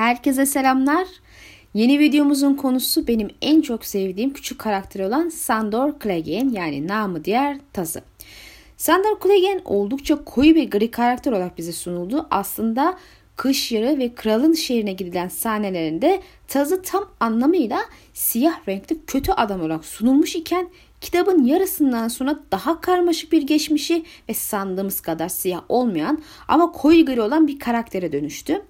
Herkese selamlar. Yeni videomuzun konusu benim en çok sevdiğim küçük karakter olan Sandor Clegane yani namı diğer Tazı. Sandor Clegane oldukça koyu bir gri karakter olarak bize sunuldu. Aslında kış yarı ve kralın şehrine gidilen sahnelerinde Tazı tam anlamıyla siyah renkli kötü adam olarak sunulmuş iken kitabın yarısından sonra daha karmaşık bir geçmişi ve sandığımız kadar siyah olmayan ama koyu gri olan bir karaktere dönüştü.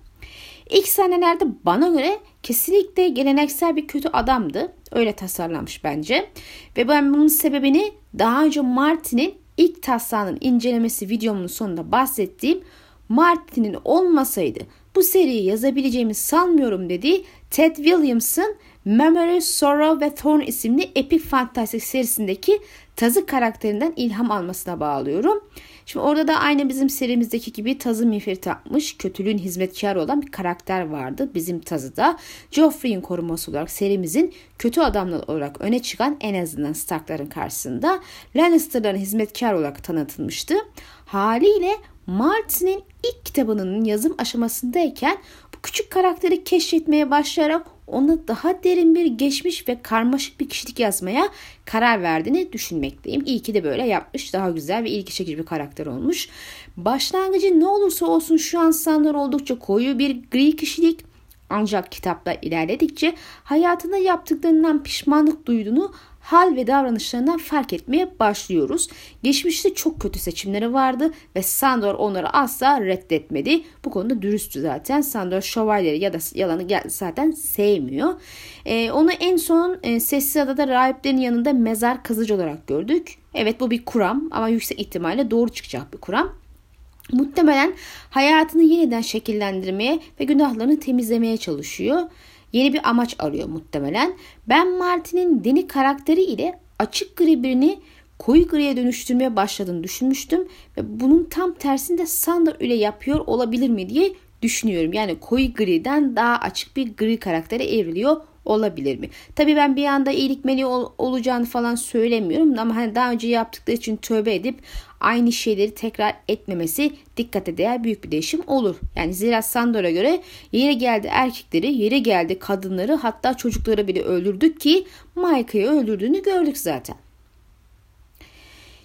İlk sahnelerde bana göre kesinlikle geleneksel bir kötü adamdı. Öyle tasarlanmış bence. Ve ben bunun sebebini daha önce Martin'in ilk taslağının incelemesi videomun sonunda bahsettiğim Martin'in olmasaydı bu seriyi yazabileceğimi sanmıyorum dediği Ted Williams'ın Memory, Sorrow ve Thorn isimli epik fantastik serisindeki Tazı karakterinden ilham almasına bağlıyorum. Şimdi orada da aynı bizim serimizdeki gibi Tazı miğferi takmış, kötülüğün hizmetkarı olan bir karakter vardı bizim Tazı'da. Joffrey'in koruması olarak serimizin kötü adamlar olarak öne çıkan en azından Stark'ların karşısında Lannister'ların hizmetkar olarak tanıtılmıştı. Haliyle Martin'in ilk kitabının yazım aşamasındayken bu küçük karakteri keşfetmeye başlayarak ona daha derin bir geçmiş ve karmaşık bir kişilik yazmaya karar verdiğini düşünmekteyim. İyi ki de böyle yapmış. Daha güzel ve ilgi çekici bir karakter olmuş. Başlangıcı ne olursa olsun şu an sanır oldukça koyu bir gri kişilik ancak kitapta ilerledikçe hayatında yaptıklarından pişmanlık duyduğunu hal ve davranışlarından fark etmeye başlıyoruz. Geçmişte çok kötü seçimleri vardı ve Sandor onları asla reddetmedi. Bu konuda dürüsttü zaten. Sandor şövalyeleri ya da yalanı zaten sevmiyor. Ee, onu en son e, Sessiz Adada rahiplerin yanında mezar kazıcı olarak gördük. Evet bu bir kuram ama yüksek ihtimalle doğru çıkacak bir kuram. Muhtemelen hayatını yeniden şekillendirmeye ve günahlarını temizlemeye çalışıyor. Yeni bir amaç arıyor muhtemelen. Ben Martin'in Deni karakteri ile açık gri birini koyu griye dönüştürmeye başladığını düşünmüştüm. Ve bunun tam tersinde Sander ile yapıyor olabilir mi diye düşünüyorum. Yani koyu griden daha açık bir gri karaktere evriliyor olabilir mi? Tabii ben bir anda iyilik meleği ol, olacağını falan söylemiyorum ama hani daha önce yaptıkları için tövbe edip aynı şeyleri tekrar etmemesi dikkate değer büyük bir değişim olur. Yani zira Sandor'a göre yere geldi erkekleri, yere geldi kadınları hatta çocukları bile öldürdük ki Mike'ı öldürdüğünü gördük zaten.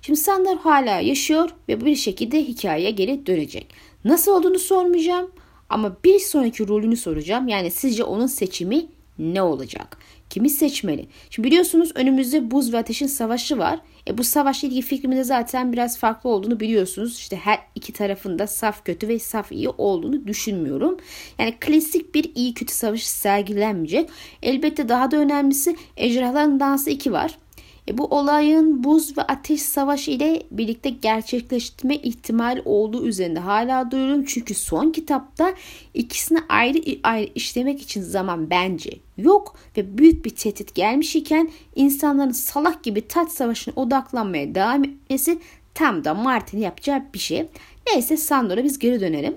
Şimdi Sandor hala yaşıyor ve bir şekilde hikayeye geri dönecek. Nasıl olduğunu sormayacağım ama bir sonraki rolünü soracağım. Yani sizce onun seçimi ne olacak? Kimi seçmeli? Şimdi biliyorsunuz önümüzde buz ve ateşin savaşı var. E bu savaşla ilgili fikrimin de zaten biraz farklı olduğunu biliyorsunuz. İşte her iki tarafında saf kötü ve saf iyi olduğunu düşünmüyorum. Yani klasik bir iyi kötü savaşı sergilenmeyecek. Elbette daha da önemlisi Ejderhaların Dansı 2 var. E bu olayın buz ve ateş savaşı ile birlikte gerçekleştirme ihtimali olduğu üzerinde hala duruyorum. Çünkü son kitapta ikisini ayrı ayrı işlemek için zaman bence yok ve büyük bir tehdit gelmiş iken insanların salak gibi taç savaşına odaklanmaya devam etmesi tam da Martin yapacağı bir şey. Neyse Sandor'a biz geri dönelim.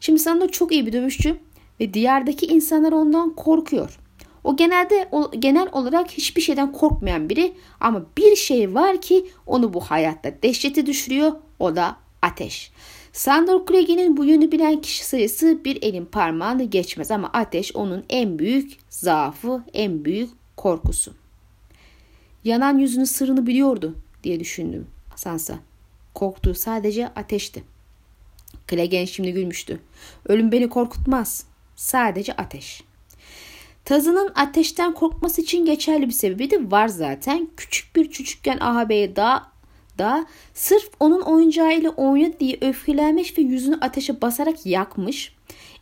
Şimdi Sandor çok iyi bir dövüşçü ve diğerdeki insanlar ondan korkuyor. O genelde o, genel olarak hiçbir şeyden korkmayan biri ama bir şey var ki onu bu hayatta dehşete düşürüyor. O da ateş. Sandor Craig'in bu yönü bilen kişi sayısı bir elin parmağını geçmez ama ateş onun en büyük zaafı, en büyük korkusu. Yanan yüzünün sırrını biliyordu diye düşündüm Sansa. Korktuğu sadece ateşti. Clegane şimdi gülmüştü. Ölüm beni korkutmaz. Sadece ateş. Tazının ateşten korkması için geçerli bir sebebi de var zaten. Küçük bir çocukken ağabeyi da da sırf onun oyuncağıyla oynadı diye öfkelenmiş ve yüzünü ateşe basarak yakmış.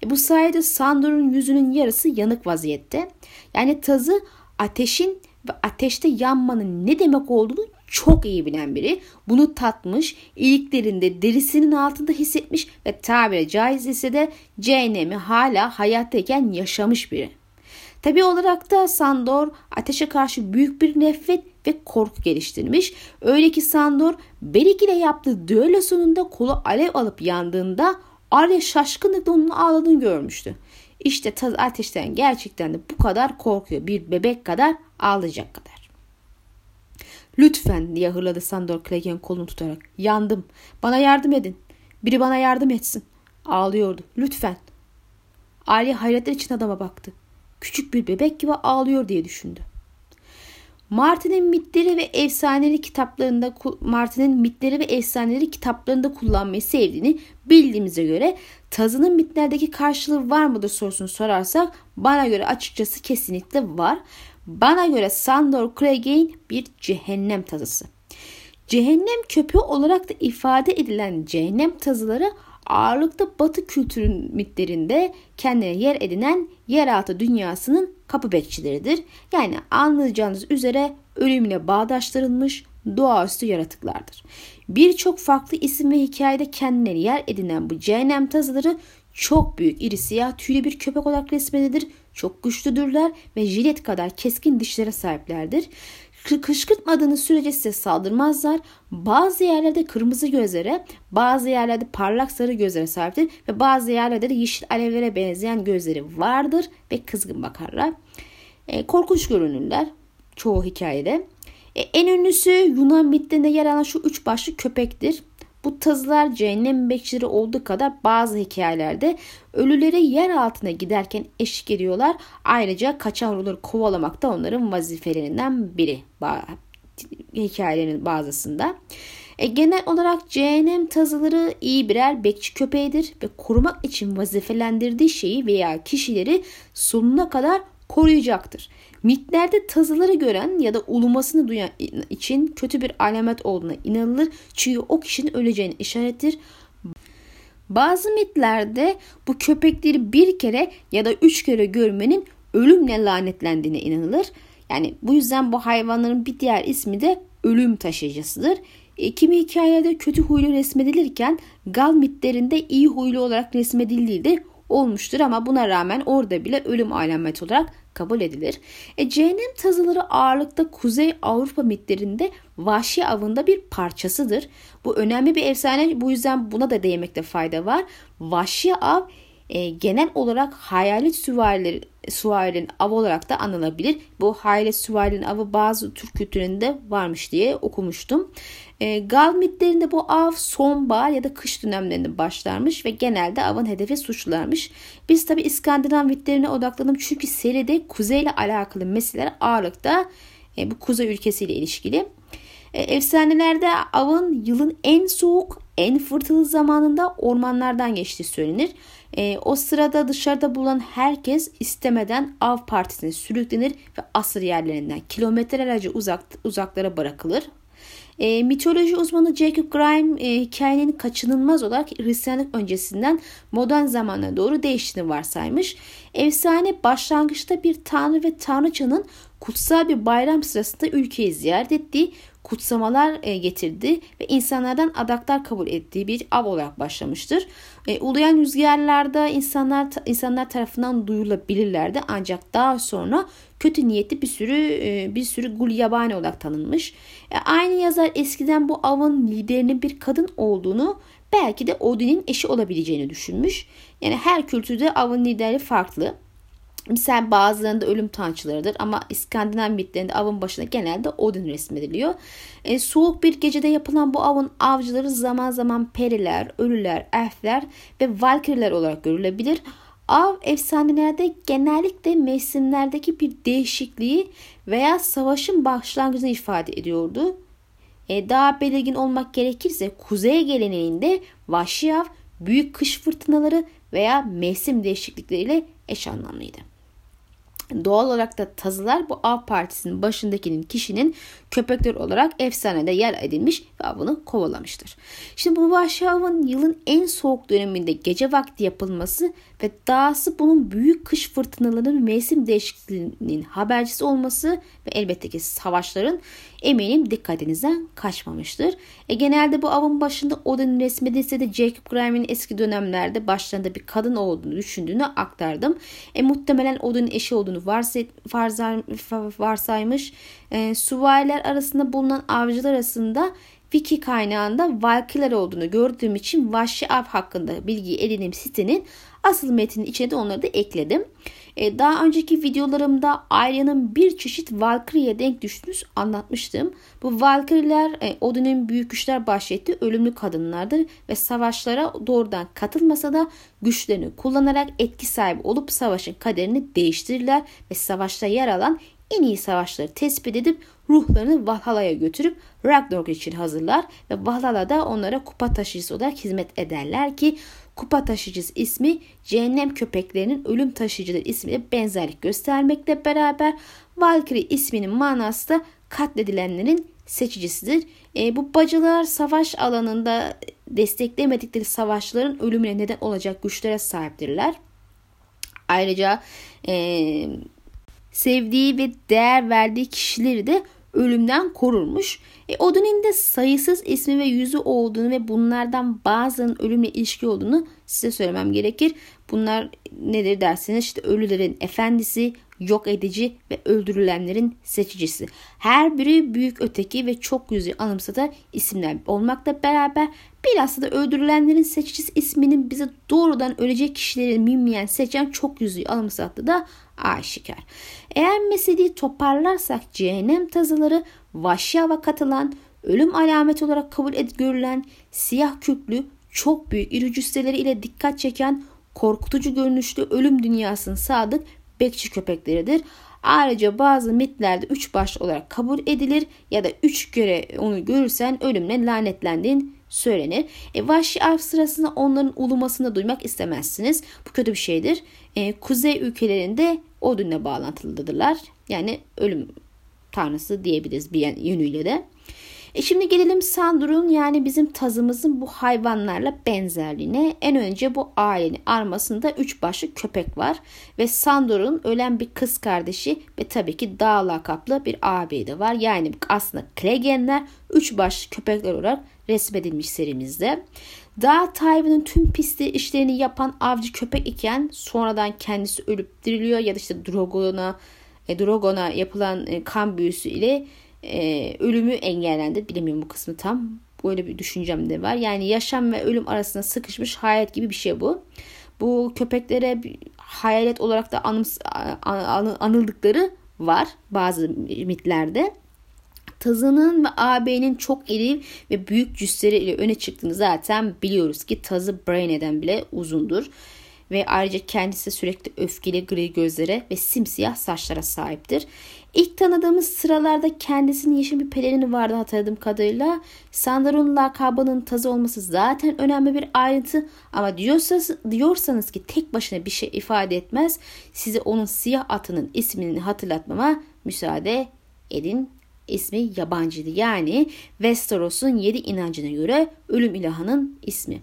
E bu sayede Sandor'un yüzünün yarısı yanık vaziyette. Yani tazı ateşin ve ateşte yanmanın ne demek olduğunu çok iyi bilen biri. Bunu tatmış, iliklerinde derisinin altında hissetmiş ve tabiri caizse de cehennemi hala hayattayken yaşamış biri. Tabi olarak da Sandor ateşe karşı büyük bir nefret ve korku geliştirmiş. Öyle ki Sandor Berik ile yaptığı düello sonunda kolu alev alıp yandığında Arya şaşkınlıkla onun ağladığını görmüştü. İşte Taz ateşten gerçekten de bu kadar korkuyor. Bir bebek kadar ağlayacak kadar. Lütfen diye hırladı Sandor Clegane kolunu tutarak. Yandım. Bana yardım edin. Biri bana yardım etsin. Ağlıyordu. Lütfen. Ali hayretler için adama baktı. Küçük bir bebek gibi ağlıyor diye düşündü. Martin'in mitleri ve efsaneleri kitaplarında Martin'in mitleri ve efsaneleri kitaplarında kullanmayı sevdiğini bildiğimize göre tazının mitlerdeki karşılığı var mıdır sorusunu sorarsak bana göre açıkçası kesinlikle var. Bana göre Sandor Clegane bir cehennem tazısı. Cehennem köpeği olarak da ifade edilen cehennem tazıları ağırlıkta batı kültürün mitlerinde kendine yer edinen yeraltı dünyasının kapı bekçileridir. Yani anlayacağınız üzere ölümle bağdaştırılmış doğaüstü yaratıklardır. Birçok farklı isim ve hikayede kendine yer edinen bu cehennem tazıları çok büyük iri siyah tüylü bir köpek olarak resmedilir. Çok güçlüdürler ve jilet kadar keskin dişlere sahiplerdir kışkırtmadığınız sürece size saldırmazlar. Bazı yerlerde kırmızı gözlere, bazı yerlerde parlak sarı gözlere sahiptir ve bazı yerlerde de yeşil alevlere benzeyen gözleri vardır ve kızgın bakarlar. E, korkunç görünürler çoğu hikayede. E, en ünlüsü Yunan mitlerinde yer alan şu üç başlı köpektir. Bu tazılar cehennem bekçileri olduğu kadar bazı hikayelerde ölüleri yer altına giderken eşlik ediyorlar. Ayrıca kaçan ruhları kovalamak da onların vazifelerinden biri hikayelerin bazısında. E, genel olarak cehennem tazıları iyi birer bekçi köpeğidir ve korumak için vazifelendirdiği şeyi veya kişileri sonuna kadar koruyacaktır. Mitlerde tazıları gören ya da ulumasını duyan için kötü bir alamet olduğuna inanılır. Çünkü o kişinin öleceğini işarettir. Bazı mitlerde bu köpekleri bir kere ya da üç kere görmenin ölümle lanetlendiğine inanılır. Yani bu yüzden bu hayvanların bir diğer ismi de ölüm taşıyıcısıdır. E, kimi hikayelerde kötü huylu resmedilirken Gal mitlerinde iyi huylu olarak resmedildiği de olmuştur ama buna rağmen orada bile ölüm alameti olarak kabul edilir. E, cehennem tazıları ağırlıkta Kuzey Avrupa mitlerinde vahşi avında bir parçasıdır. Bu önemli bir efsane bu yüzden buna da değinmekte fayda var. Vahşi av e, genel olarak hayalet süvarileri, süvarilerin avı olarak da anılabilir. Bu hayalet süvarilerin avı bazı Türk kültüründe varmış diye okumuştum. E, Gal mitlerinde bu av sonbahar ya da kış dönemlerinde başlarmış ve genelde avın hedefi suçlularmış. Biz tabi İskandinav mitlerine odaklanıp çünkü seride kuzeyle alakalı meseleler ağırlıkta e, bu kuzey ülkesiyle ilişkili. E, efsanelerde avın yılın en soğuk, en fırtınalı zamanında ormanlardan geçtiği söylenir. E, o sırada dışarıda bulunan herkes istemeden av partisine sürüklenir ve asır yerlerinden kilometrelerce uzak, uzaklara bırakılır. E, mitoloji uzmanı Jacob Grimes e, hikayenin kaçınılmaz olarak Hristiyanlık öncesinden modern zamana doğru değiştiğini varsaymış. Efsane başlangıçta bir tanrı ve tanrıçanın kutsal bir bayram sırasında ülkeyi ziyaret ettiği kutsamalar e, getirdi ve insanlardan adaklar kabul ettiği bir av olarak başlamıştır. E, uluyan rüzgarlarda insanlar insanlar tarafından duyulabilirlerdi ancak daha sonra kötü niyetli bir sürü e, bir sürü gul yabani olarak tanınmış. E, aynı yazar eskiden bu avın liderinin bir kadın olduğunu belki de Odin'in eşi olabileceğini düşünmüş. Yani her kültürde avın lideri farklı. Misal bazılarında ölüm tanrıçılarıdır ama İskandinav mitlerinde avın başına genelde Odin resmediliyor. E, soğuk bir gecede yapılan bu avın avcıları zaman zaman periler, ölüler, elfler ve valkyrler olarak görülebilir. Av efsanelerde genellikle mevsimlerdeki bir değişikliği veya savaşın başlangıcını ifade ediyordu. E, daha belirgin olmak gerekirse kuzey geleneğinde vahşi av büyük kış fırtınaları veya mevsim değişiklikleriyle eş anlamlıydı. Doğal olarak da tazılar bu av partisinin başındakinin kişinin köpekler olarak efsanede yer edilmiş ve avını kovalamıştır. Şimdi bu vahşi avın yılın en soğuk döneminde gece vakti yapılması ve dahası bunun büyük kış fırtınalarının mevsim değişikliğinin habercisi olması ve elbette ki savaşların eminim dikkatinizden kaçmamıştır. E, genelde bu avın başında Odin'in resmedilse de Jacob Grime'in eski dönemlerde başlarında bir kadın olduğunu düşündüğünü aktardım. E, muhtemelen Odin'in eşi olduğunu varsay, varsay, varsaymış. E, suvariler arasında bulunan avcılar arasında Wiki kaynağında Valkyler olduğunu gördüğüm için vahşi av hakkında bilgi edinim sitenin Asıl metnin içine de onları da ekledim. E, daha önceki videolarımda Arya'nın bir çeşit Valkyrie'ye denk düştüğünü anlatmıştım. Bu Valkyrie'ler e, Odin'in büyük güçler bahşettiği ölümlü kadınlardır ve savaşlara doğrudan katılmasa da güçlerini kullanarak etki sahibi olup savaşın kaderini değiştirirler ve savaşta yer alan en iyi savaşları tespit edip ruhlarını Valhalla'ya götürüp Ragnarok için hazırlar ve Valhalla'da onlara kupa taşıyıcısı olarak hizmet ederler ki kupa taşıyıcısı ismi cehennem köpeklerinin ölüm taşıyıcıları ismiyle benzerlik göstermekle beraber Valkyrie isminin manası da katledilenlerin seçicisidir. E, bu bacılar savaş alanında desteklemedikleri savaşların ölümüne neden olacak güçlere sahiptirler. Ayrıca e, sevdiği ve değer verdiği kişileri de ölümden korurmuş. E, Odin'in de sayısız ismi ve yüzü olduğunu ve bunlardan bazılarının ölümle ilişki olduğunu size söylemem gerekir. Bunlar nedir derseniz işte ölülerin efendisi, yok edici ve öldürülenlerin seçicisi. Her biri büyük öteki ve çok yüzü anımsatan isimler olmakla beraber bilhassa da öldürülenlerin seçicisi isminin bize doğrudan ölecek kişileri mimleyen seçen çok yüzüğü anımsattığı da aşikar. Eğer meseleyi toparlarsak cehennem tazıları vahşi katılan, ölüm alameti olarak kabul edip görülen, siyah küplü, çok büyük iri cüsseleri ile dikkat çeken, korkutucu görünüşlü ölüm dünyasının sadık bekçi köpekleridir. Ayrıca bazı mitlerde üç baş olarak kabul edilir ya da üç göre onu görürsen ölümle lanetlendiğin söylenir. E, vahşi av sırasında onların ulumasını duymak istemezsiniz. Bu kötü bir şeydir. E, kuzey ülkelerinde Odin'le bağlantılıdırlar. Yani ölüm tanrısı diyebiliriz bir yönüyle de. E şimdi gelelim Sandur'un yani bizim tazımızın bu hayvanlarla benzerliğine. En önce bu ailenin armasında üç başlı köpek var. Ve Sandur'un ölen bir kız kardeşi ve tabii ki dağ lakaplı bir ağabeyi de var. Yani aslında Klegenler üç başlı köpekler olarak resmedilmiş serimizde. Dağ Tayvan'ın tüm pisti işlerini yapan avcı köpek iken sonradan kendisi ölüp diriliyor ya da işte Drogon'a e, Drogon'a yapılan e, kan büyüsü ile e, ölümü engellendi. Bilemiyorum bu kısmı tam. Böyle bir düşüncem de var. Yani yaşam ve ölüm arasında sıkışmış hayat gibi bir şey bu. Bu köpeklere hayalet olarak da anıms, anıldıkları var bazı mitlerde. Tazının ve ağabeyinin çok iri ve büyük cüsseleri ile öne çıktığını zaten biliyoruz ki tazı Braine'den bile uzundur ve ayrıca kendisi sürekli öfkeli gri gözlere ve simsiyah saçlara sahiptir. İlk tanıdığımız sıralarda kendisinin yeşil bir pelerini vardı hatırladığım kadarıyla. Sandor'un lakabının tazı olması zaten önemli bir ayrıntı ama diyorsanız, diyorsanız ki tek başına bir şey ifade etmez. Size onun siyah atının ismini hatırlatmama müsaade edin ismi yabancıydı. Yani Westeros'un yedi inancına göre ölüm ilahının ismi.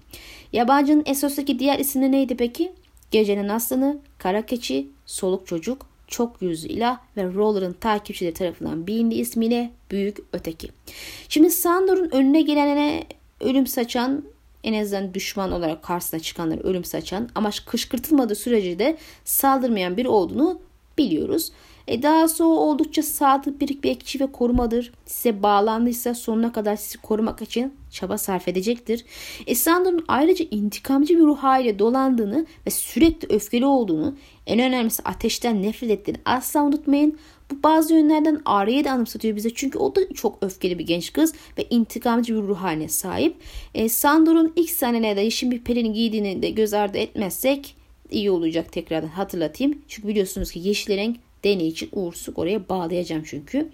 Yabancının Essos'taki diğer isimleri neydi peki? Gecenin aslanı, kara keçi, soluk çocuk, çok yüzlü ilah ve Roller'ın takipçileri tarafından bilindiği ismiyle Büyük Öteki. Şimdi Sandor'un önüne gelene ölüm saçan en azından düşman olarak karşısına çıkanları ölüm saçan ama kışkırtılmadığı sürece de saldırmayan biri olduğunu biliyoruz. E daha sonra oldukça sadık bir bekçi ve korumadır. Size bağlandıysa sonuna kadar sizi korumak için çaba sarf edecektir. E Sandor'un ayrıca intikamcı bir ruh haliyle dolandığını ve sürekli öfkeli olduğunu, en önemlisi ateşten nefret ettiğini asla unutmayın. Bu bazı yönlerden Arya'yı da anımsatıyor bize çünkü o da çok öfkeli bir genç kız ve intikamcı bir ruh haline sahip. E, Sandor'un ilk sahnelerde yeşil bir pelini giydiğini de göz ardı etmezsek iyi olacak tekrardan hatırlatayım. Çünkü biliyorsunuz ki yeşil renk deney için uğursuzluk oraya bağlayacağım çünkü.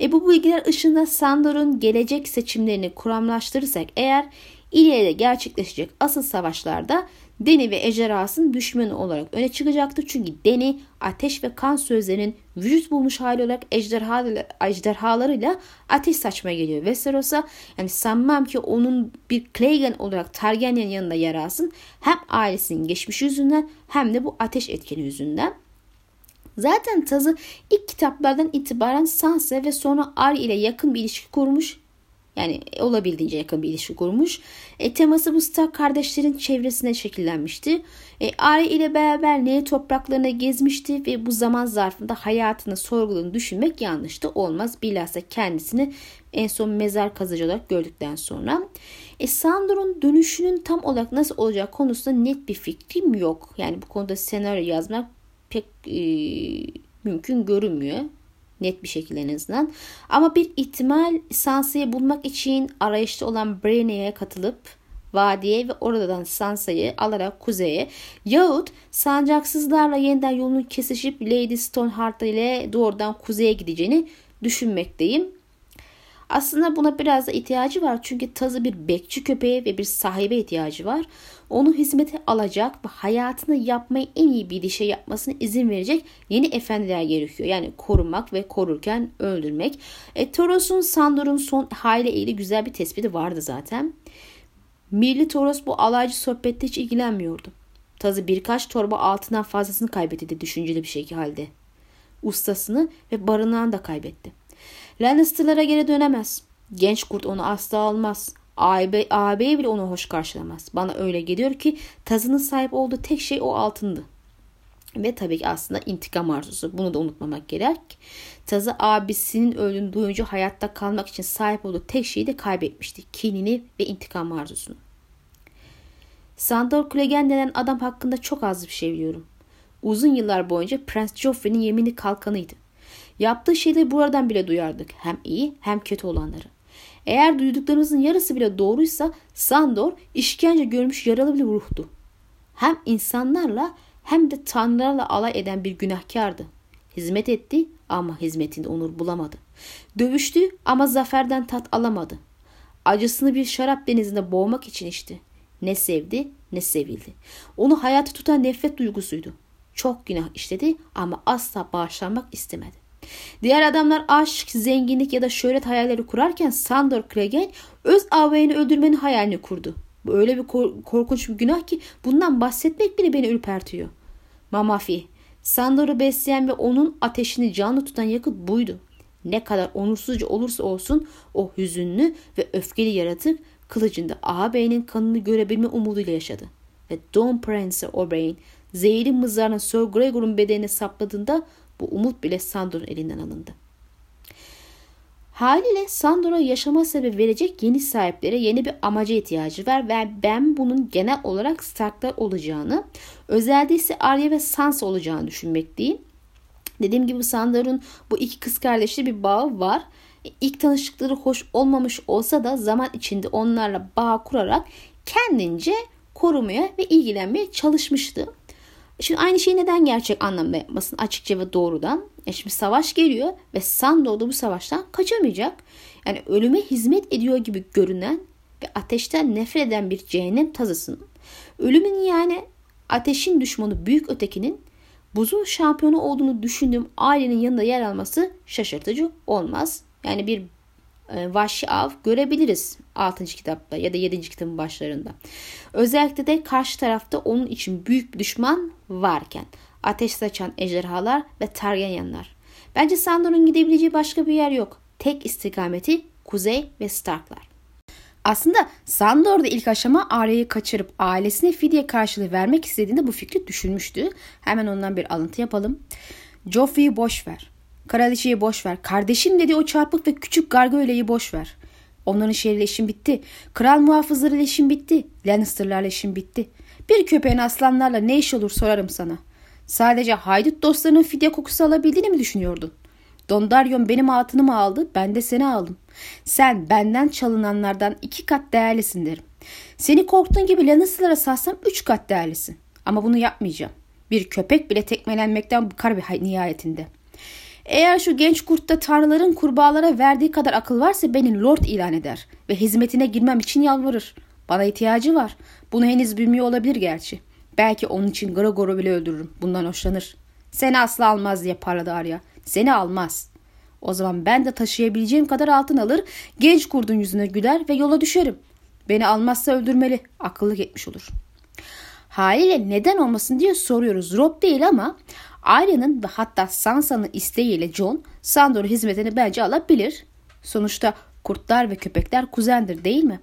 E bu bilgiler ışığında Sandor'un gelecek seçimlerini kuramlaştırırsak eğer ileride gerçekleşecek asıl savaşlarda Deni ve ejderhasının düşmanı olarak öne çıkacaktır. Çünkü Deni ateş ve kan sözlerinin vücut bulmuş hali olarak ejderha, ejderhalarıyla ateş saçmaya geliyor Westeros'a. Yani sanmam ki onun bir Clegane olarak Targaryen yanında yer alsın. Hem ailesinin geçmiş yüzünden hem de bu ateş etkeni yüzünden. Zaten Tazı ilk kitaplardan itibaren Sansa ve sonra Arya ile yakın bir ilişki kurmuş. Yani olabildiğince yakın bir ilişki kurmuş. E, teması bu Stark kardeşlerin çevresine şekillenmişti. E, Arya ile beraber Nehir topraklarına gezmişti ve bu zaman zarfında hayatını sorguladığını düşünmek yanlıştı. Olmaz. Bilhassa kendisini en son mezar kazıcı olarak gördükten sonra. E Sandor'un dönüşünün tam olarak nasıl olacak konusunda net bir fikrim yok. Yani bu konuda senaryo yazmak pek e, mümkün görünmüyor. Net bir şekilde en azından. Ama bir ihtimal Sansa'yı bulmak için arayışta olan Brainya'ya katılıp vadiye ve oradan Sansa'yı alarak kuzeye yahut sancaksızlarla yeniden yolunu kesişip Lady Stoneheart ile doğrudan kuzeye gideceğini düşünmekteyim. Aslında buna biraz da ihtiyacı var çünkü tazı bir bekçi köpeğe ve bir sahibe ihtiyacı var. Onu hizmete alacak ve hayatını yapmayı en iyi bir şey yapmasına izin verecek yeni efendiler gerekiyor. Yani korumak ve korurken öldürmek. E, Toros'un Sandor'un son haliyle ilgili güzel bir tespiti vardı zaten. Milli Toros bu alaycı sohbette hiç ilgilenmiyordu. Tazı birkaç torba altından fazlasını kaybetti düşünceli bir şekilde. Ustasını ve barınağını da kaybetti. Lannister'lara geri dönemez. Genç kurt onu asla almaz. Ağabey bile onu hoş karşılamaz. Bana öyle geliyor ki Tazı'nın sahip olduğu tek şey o altındı. Ve tabii ki aslında intikam arzusu. Bunu da unutmamak gerek. Tazı abisinin öldüğünü duyunca hayatta kalmak için sahip olduğu tek şeyi de kaybetmişti. Kinini ve intikam arzusunu. Sandor Clegane denen adam hakkında çok az bir şey biliyorum. Uzun yıllar boyunca Prens Joffrey'nin yemini kalkanıydı. Yaptığı şeyleri buradan bile duyardık. Hem iyi hem kötü olanları. Eğer duyduklarımızın yarısı bile doğruysa Sandor işkence görmüş yaralı bir ruhtu. Hem insanlarla hem de tanrılarla alay eden bir günahkardı. Hizmet etti ama hizmetinde onur bulamadı. Dövüştü ama zaferden tat alamadı. Acısını bir şarap denizinde boğmak için içti. Ne sevdi ne sevildi. Onu hayatı tutan nefret duygusuydu. Çok günah işledi ama asla bağışlanmak istemedi. Diğer adamlar aşk, zenginlik ya da şöhret hayalleri kurarken Sandor Clegane öz ağabeyini öldürmenin hayalini kurdu. Bu öyle bir kor- korkunç bir günah ki bundan bahsetmek bile beni ürpertiyor. Mamafi, Sandor'u besleyen ve onun ateşini canlı tutan yakıt buydu. Ne kadar onursuzca olursa olsun o hüzünlü ve öfkeli yaratık kılıcında ağabeyinin kanını görebilme umuduyla yaşadı. Ve Don Prince Oberyn zehirli mızrağını Sir Gregor'un bedenine sapladığında bu umut bile Sandor'un elinden alındı. Haliyle Sandor'a yaşama sebebi verecek yeni sahiplere yeni bir amaca ihtiyacı var ve ben bunun genel olarak Stark'lar olacağını, özelde ise Arya ve Sansa olacağını düşünmekteyim. Dediğim gibi Sandor'un bu iki kız kardeşli bir bağı var. İlk tanıştıkları hoş olmamış olsa da zaman içinde onlarla bağ kurarak kendince korumaya ve ilgilenmeye çalışmıştı. Şimdi aynı şeyi neden gerçek anlamda yapmasın açıkça ve doğrudan? E şimdi savaş geliyor ve Sandor da bu savaştan kaçamayacak. Yani ölüme hizmet ediyor gibi görünen ve ateşten nefret eden bir cehennem tazısının ölümün yani ateşin düşmanı büyük ötekinin buzun şampiyonu olduğunu düşündüğüm ailenin yanında yer alması şaşırtıcı olmaz. Yani bir vahşi av görebiliriz 6. kitapta ya da 7. kitabın başlarında. Özellikle de karşı tarafta onun için büyük bir düşman varken ateş saçan ejderhalar ve Targaryenlar. Bence Sandor'un gidebileceği başka bir yer yok. Tek istikameti Kuzey ve Starklar. Aslında Sandor da ilk aşama Arya'yı kaçırıp ailesine fidye karşılığı vermek istediğinde bu fikri düşünmüştü. Hemen ondan bir alıntı yapalım. Joffrey'i boş ver. Kraliçeyi boş ver. Kardeşim dedi o çarpık ve küçük gargoyleyi boş ver. Onların şehriyle işim bitti. Kral muhafızlarıyla işim bitti. Lannister'larla işim bitti. Bir köpeğin aslanlarla ne iş olur sorarım sana. Sadece haydut dostlarının fidye kokusu alabildiğini mi düşünüyordun? Dondaryon benim altınımı aldı, ben de seni aldım. Sen benden çalınanlardan iki kat değerlisin derim. Seni korktuğun gibi Lannister'lara satsam üç kat değerlisin. Ama bunu yapmayacağım. Bir köpek bile tekmelenmekten bıkar bir nihayetinde.'' Eğer şu genç kurtta tanrıların kurbağalara verdiği kadar akıl varsa beni lord ilan eder ve hizmetine girmem için yalvarır. Bana ihtiyacı var. Bunu henüz bilmiyor olabilir gerçi. Belki onun için Gregor'u bile öldürürüm. Bundan hoşlanır. Seni asla almaz diye parladı Arya. Seni almaz. O zaman ben de taşıyabileceğim kadar altın alır, genç kurdun yüzüne güler ve yola düşerim. Beni almazsa öldürmeli. Akıllı etmiş olur. Haliyle neden olmasın diye soruyoruz. Rob değil ama Arya'nın ve hatta Sansa'nın isteğiyle John Sandor'u hizmetini bence alabilir. Sonuçta kurtlar ve köpekler kuzendir değil mi?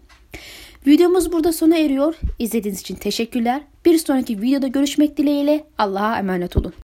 Videomuz burada sona eriyor. İzlediğiniz için teşekkürler. Bir sonraki videoda görüşmek dileğiyle Allah'a emanet olun.